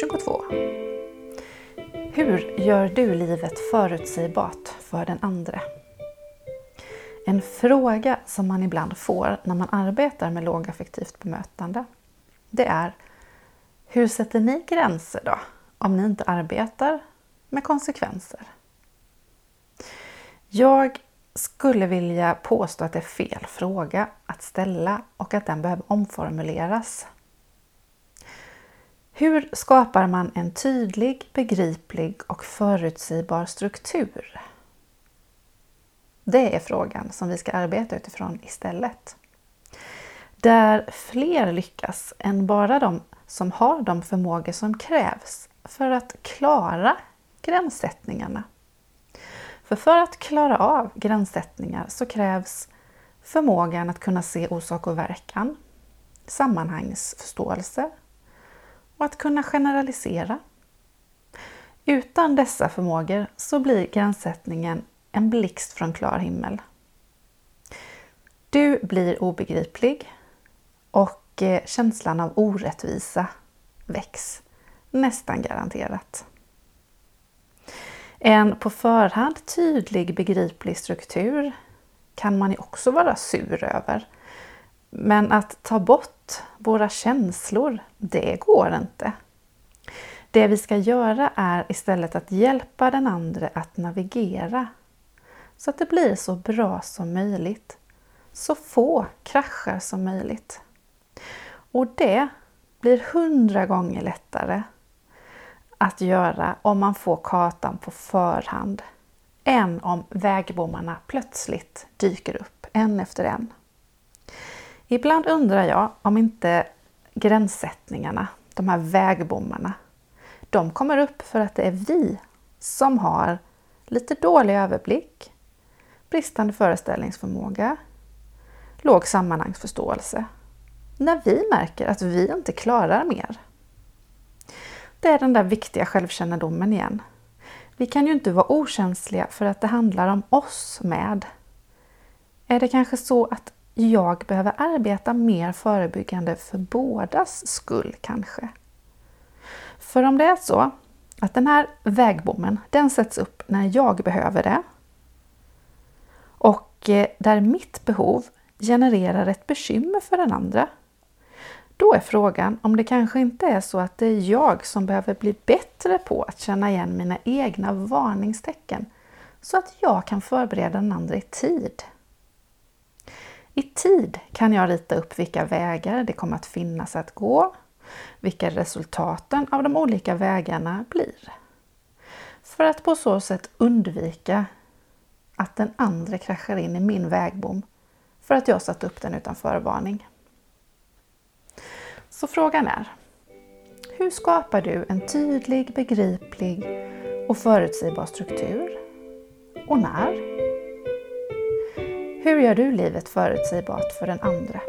22. Hur gör du livet förutsägbart för den andra? En fråga som man ibland får när man arbetar med lågaffektivt bemötande, det är Hur sätter ni gränser då, om ni inte arbetar med konsekvenser? Jag skulle vilja påstå att det är fel fråga att ställa och att den behöver omformuleras. Hur skapar man en tydlig, begriplig och förutsägbar struktur? Det är frågan som vi ska arbeta utifrån istället. Där fler lyckas än bara de som har de förmågor som krävs för att klara gränssättningarna. För för att klara av gränssättningar så krävs förmågan att kunna se orsak och verkan, sammanhangsförståelse och att kunna generalisera. Utan dessa förmågor så blir gränssättningen en blixt från klar himmel. Du blir obegriplig och eh, känslan av orättvisa väcks nästan garanterat. En på förhand tydlig begriplig struktur kan man ju också vara sur över. Men att ta bort våra känslor, det går inte. Det vi ska göra är istället att hjälpa den andra att navigera så att det blir så bra som möjligt. Så få kraschar som möjligt. Och det blir hundra gånger lättare att göra om man får kartan på förhand än om vägbommarna plötsligt dyker upp en efter en. Ibland undrar jag om inte gränssättningarna, de här vägbommarna, de kommer upp för att det är vi som har lite dålig överblick, bristande föreställningsförmåga, låg sammanhangsförståelse. När vi märker att vi inte klarar mer. Det är den där viktiga självkännedomen igen. Vi kan ju inte vara okänsliga för att det handlar om oss med. Är det kanske så att jag behöver arbeta mer förebyggande för bådas skull kanske? För om det är så att den här vägbommen, den sätts upp när jag behöver det och eh, där mitt behov genererar ett bekymmer för den andra, då är frågan om det kanske inte är så att det är jag som behöver bli bättre på att känna igen mina egna varningstecken så att jag kan förbereda den andra i tid. I tid kan jag rita upp vilka vägar det kommer att finnas att gå, vilka resultaten av de olika vägarna blir. För att på så sätt undvika att den andra kraschar in i min vägbom för att jag satt upp den utan förvarning. Så frågan är, hur skapar du en tydlig, begriplig och förutsägbar struktur? Och när? Hur gör du livet förutsägbart för den andra?